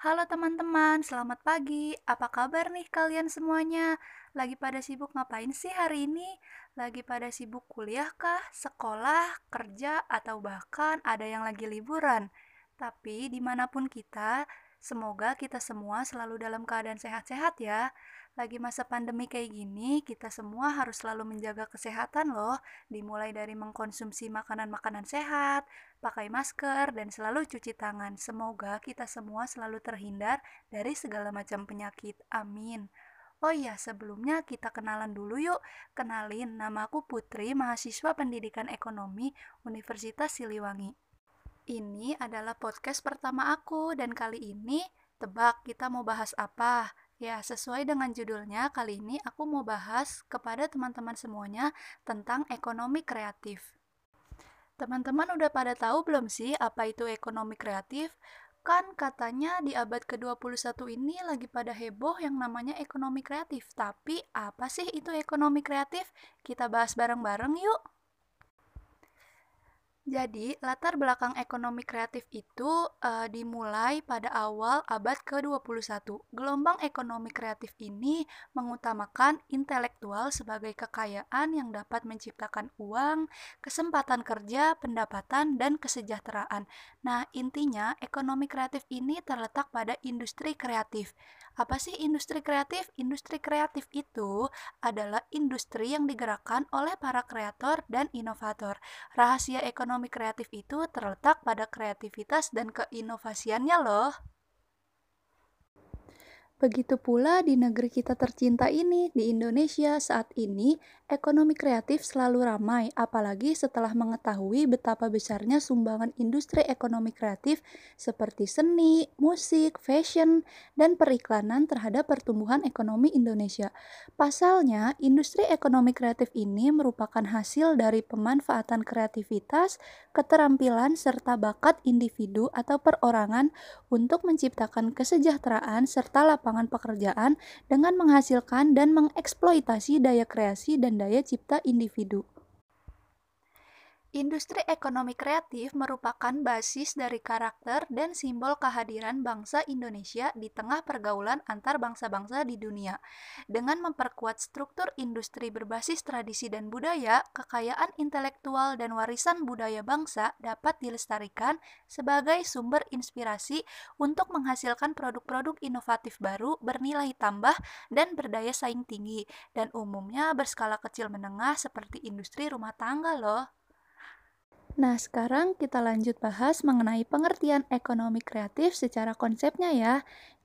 Halo teman-teman, selamat pagi. Apa kabar nih kalian semuanya? Lagi pada sibuk ngapain sih hari ini? Lagi pada sibuk kuliah kah, sekolah, kerja, atau bahkan ada yang lagi liburan? Tapi di mana pun kita, semoga kita semua selalu dalam keadaan sehat-sehat ya. Lagi masa pandemi kayak gini, kita semua harus selalu menjaga kesehatan loh. Dimulai dari mengkonsumsi makanan-makanan sehat, pakai masker, dan selalu cuci tangan. Semoga kita semua selalu terhindar dari segala macam penyakit. Amin. Oh iya, sebelumnya kita kenalan dulu yuk. Kenalin, namaku Putri, mahasiswa Pendidikan Ekonomi Universitas Siliwangi. Ini adalah podcast pertama aku dan kali ini tebak kita mau bahas apa? Ya, sesuai dengan judulnya, kali ini aku mau bahas kepada teman-teman semuanya tentang ekonomi kreatif. Teman-teman udah pada tahu belum sih apa itu ekonomi kreatif? Kan katanya di abad ke-21 ini lagi pada heboh yang namanya ekonomi kreatif. Tapi apa sih itu ekonomi kreatif? Kita bahas bareng-bareng yuk. Jadi, latar belakang ekonomi kreatif itu uh, dimulai pada awal abad ke-21. Gelombang ekonomi kreatif ini mengutamakan intelektual sebagai kekayaan yang dapat menciptakan uang, kesempatan kerja, pendapatan, dan kesejahteraan. Nah, intinya ekonomi kreatif ini terletak pada industri kreatif. Apa sih industri kreatif? Industri kreatif itu adalah industri yang digerakkan oleh para kreator dan inovator. Rahasia ekonomi kreatif itu terletak pada kreativitas dan keinovasiannya loh. Begitu pula di negeri kita tercinta ini, di Indonesia saat ini, ekonomi kreatif selalu ramai, apalagi setelah mengetahui betapa besarnya sumbangan industri ekonomi kreatif seperti seni, musik, fashion, dan periklanan terhadap pertumbuhan ekonomi Indonesia. Pasalnya, industri ekonomi kreatif ini merupakan hasil dari pemanfaatan kreativitas, keterampilan, serta bakat individu atau perorangan untuk menciptakan kesejahteraan serta lapangan pekerjaan dengan menghasilkan dan mengeksploitasi daya kreasi dan daya cipta individu. Industri ekonomi kreatif merupakan basis dari karakter dan simbol kehadiran bangsa Indonesia di tengah pergaulan antar bangsa-bangsa di dunia. Dengan memperkuat struktur industri berbasis tradisi dan budaya, kekayaan intelektual dan warisan budaya bangsa dapat dilestarikan sebagai sumber inspirasi untuk menghasilkan produk-produk inovatif baru bernilai tambah dan berdaya saing tinggi, dan umumnya berskala kecil menengah seperti industri rumah tangga loh. Nah, sekarang kita lanjut bahas mengenai pengertian ekonomi kreatif secara konsepnya ya.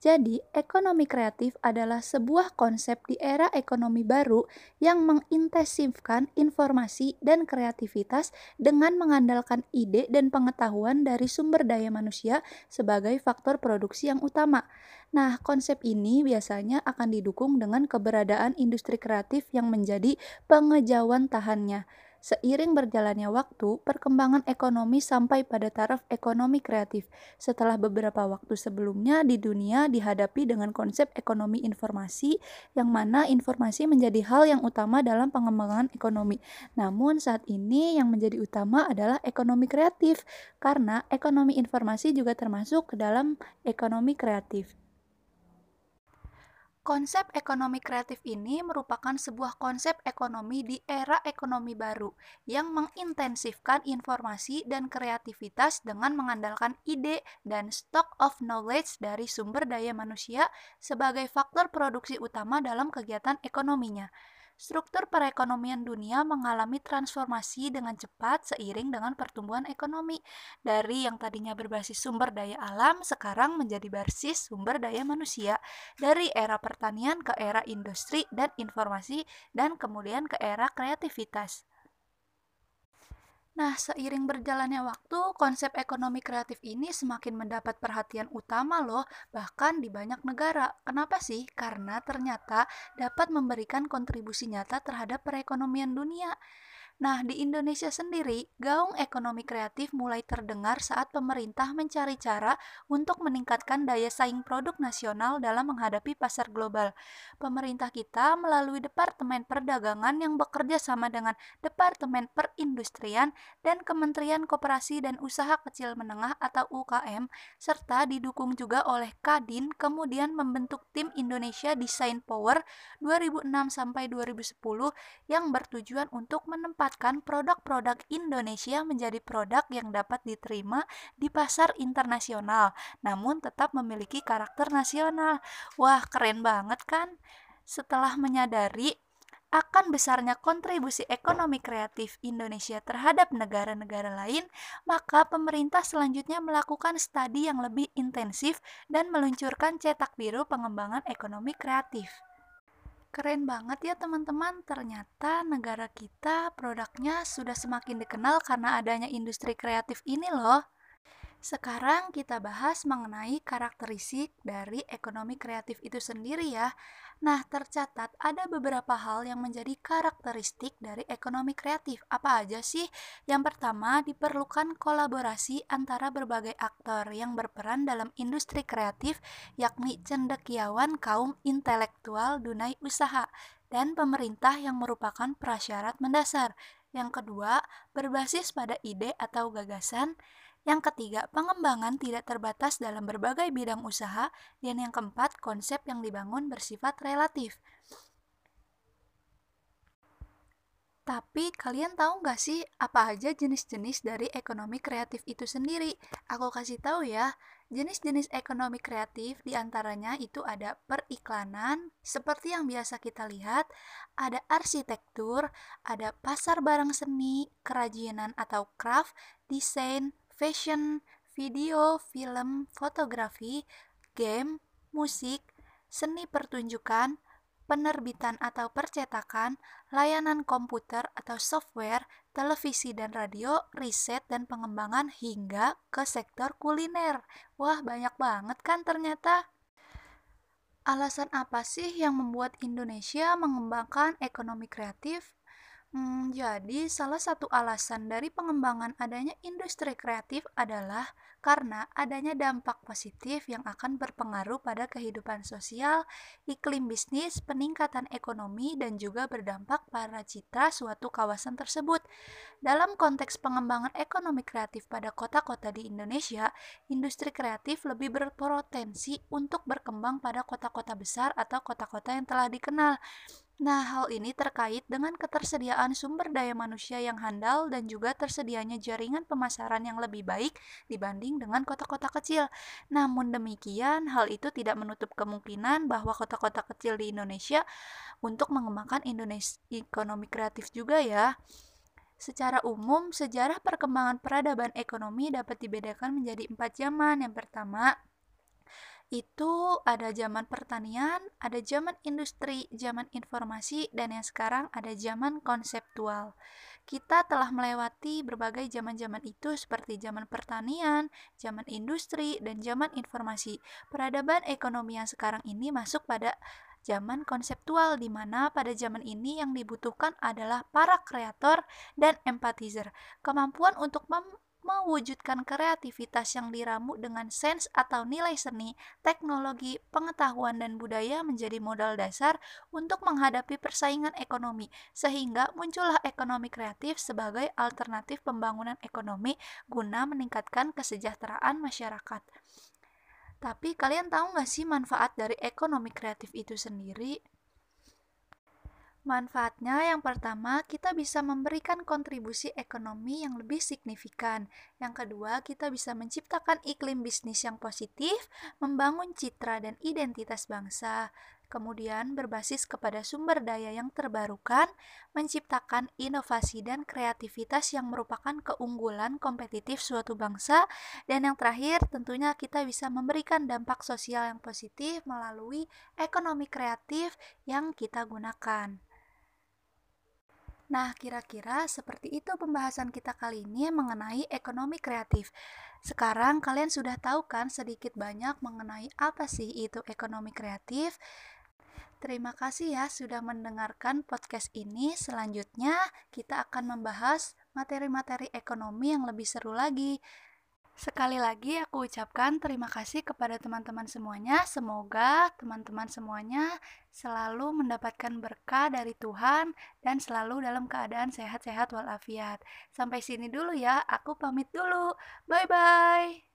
Jadi, ekonomi kreatif adalah sebuah konsep di era ekonomi baru yang mengintensifkan informasi dan kreativitas dengan mengandalkan ide dan pengetahuan dari sumber daya manusia sebagai faktor produksi yang utama. Nah, konsep ini biasanya akan didukung dengan keberadaan industri kreatif yang menjadi pengejauhan tahannya. Seiring berjalannya waktu, perkembangan ekonomi sampai pada taraf ekonomi kreatif. Setelah beberapa waktu sebelumnya di dunia dihadapi dengan konsep ekonomi informasi, yang mana informasi menjadi hal yang utama dalam pengembangan ekonomi. Namun saat ini yang menjadi utama adalah ekonomi kreatif, karena ekonomi informasi juga termasuk ke dalam ekonomi kreatif. Konsep ekonomi kreatif ini merupakan sebuah konsep ekonomi di era ekonomi baru yang mengintensifkan informasi dan kreativitas dengan mengandalkan ide dan stock of knowledge dari sumber daya manusia sebagai faktor produksi utama dalam kegiatan ekonominya struktur perekonomian dunia mengalami transformasi dengan cepat seiring dengan pertumbuhan ekonomi. Dari yang tadinya berbasis sumber daya alam, sekarang menjadi basis sumber daya manusia. Dari era pertanian ke era industri dan informasi, dan kemudian ke era kreativitas. Nah, seiring berjalannya waktu, konsep ekonomi kreatif ini semakin mendapat perhatian utama loh, bahkan di banyak negara. Kenapa sih? Karena ternyata dapat memberikan kontribusi nyata terhadap perekonomian dunia. Nah, di Indonesia sendiri, gaung ekonomi kreatif mulai terdengar saat pemerintah mencari cara untuk meningkatkan daya saing produk nasional dalam menghadapi pasar global. Pemerintah kita melalui Departemen Perdagangan yang bekerja sama dengan Departemen Perindustrian dan Kementerian Koperasi dan Usaha Kecil Menengah atau UKM, serta didukung juga oleh Kadin, kemudian membentuk tim Indonesia Design Power 2006 sampai 2010 yang bertujuan untuk menempatkan menempatkan produk-produk Indonesia menjadi produk yang dapat diterima di pasar internasional, namun tetap memiliki karakter nasional. Wah, keren banget kan? Setelah menyadari akan besarnya kontribusi ekonomi kreatif Indonesia terhadap negara-negara lain, maka pemerintah selanjutnya melakukan studi yang lebih intensif dan meluncurkan cetak biru pengembangan ekonomi kreatif. Keren banget ya teman-teman, ternyata negara kita produknya sudah semakin dikenal karena adanya industri kreatif ini loh. Sekarang kita bahas mengenai karakteristik dari ekonomi kreatif itu sendiri ya. Nah, tercatat ada beberapa hal yang menjadi karakteristik dari ekonomi kreatif. Apa aja sih? Yang pertama, diperlukan kolaborasi antara berbagai aktor yang berperan dalam industri kreatif, yakni cendekiawan kaum intelektual dunai usaha dan pemerintah yang merupakan prasyarat mendasar. Yang kedua, berbasis pada ide atau gagasan. Yang ketiga, pengembangan tidak terbatas dalam berbagai bidang usaha. Dan yang keempat, konsep yang dibangun bersifat relatif. Tapi kalian tahu nggak sih apa aja jenis-jenis dari ekonomi kreatif itu sendiri? Aku kasih tahu ya. Jenis-jenis ekonomi kreatif di antaranya itu ada periklanan, seperti yang biasa kita lihat, ada arsitektur, ada pasar barang seni, kerajinan atau craft, desain, fashion, video, film, fotografi, game, musik, seni pertunjukan, penerbitan atau percetakan, layanan komputer atau software, televisi dan radio, riset dan pengembangan hingga ke sektor kuliner. Wah, banyak banget kan ternyata. Alasan apa sih yang membuat Indonesia mengembangkan ekonomi kreatif? Hmm, jadi salah satu alasan dari pengembangan adanya industri kreatif adalah karena adanya dampak positif yang akan berpengaruh pada kehidupan sosial, iklim bisnis, peningkatan ekonomi, dan juga berdampak pada citra suatu kawasan tersebut. Dalam konteks pengembangan ekonomi kreatif pada kota-kota di Indonesia, industri kreatif lebih berpotensi untuk berkembang pada kota-kota besar atau kota-kota yang telah dikenal. Nah, hal ini terkait dengan ketersediaan sumber daya manusia yang handal dan juga tersedianya jaringan pemasaran yang lebih baik dibanding dengan kota-kota kecil. Namun demikian, hal itu tidak menutup kemungkinan bahwa kota-kota kecil di Indonesia untuk mengembangkan Indonesia ekonomi kreatif juga ya. Secara umum, sejarah perkembangan peradaban ekonomi dapat dibedakan menjadi empat zaman. Yang pertama, itu ada zaman pertanian, ada zaman industri, zaman informasi, dan yang sekarang ada zaman konseptual. Kita telah melewati berbagai zaman-zaman itu seperti zaman pertanian, zaman industri, dan zaman informasi. Peradaban ekonomi yang sekarang ini masuk pada zaman konseptual di mana pada zaman ini yang dibutuhkan adalah para kreator dan empatizer. Kemampuan untuk mem mewujudkan kreativitas yang diramu dengan sense atau nilai seni, teknologi, pengetahuan, dan budaya menjadi modal dasar untuk menghadapi persaingan ekonomi, sehingga muncullah ekonomi kreatif sebagai alternatif pembangunan ekonomi guna meningkatkan kesejahteraan masyarakat. Tapi kalian tahu nggak sih manfaat dari ekonomi kreatif itu sendiri? Manfaatnya yang pertama, kita bisa memberikan kontribusi ekonomi yang lebih signifikan. Yang kedua, kita bisa menciptakan iklim bisnis yang positif, membangun citra dan identitas bangsa. Kemudian berbasis kepada sumber daya yang terbarukan, menciptakan inovasi dan kreativitas yang merupakan keunggulan kompetitif suatu bangsa. Dan yang terakhir, tentunya kita bisa memberikan dampak sosial yang positif melalui ekonomi kreatif yang kita gunakan. Nah, kira-kira seperti itu pembahasan kita kali ini mengenai ekonomi kreatif. Sekarang kalian sudah tahu kan sedikit banyak mengenai apa sih itu ekonomi kreatif? Terima kasih ya sudah mendengarkan podcast ini. Selanjutnya, kita akan membahas materi-materi ekonomi yang lebih seru lagi. Sekali lagi aku ucapkan terima kasih kepada teman-teman semuanya. Semoga teman-teman semuanya selalu mendapatkan berkah dari Tuhan dan selalu dalam keadaan sehat-sehat walafiat. Sampai sini dulu ya, aku pamit dulu. Bye bye.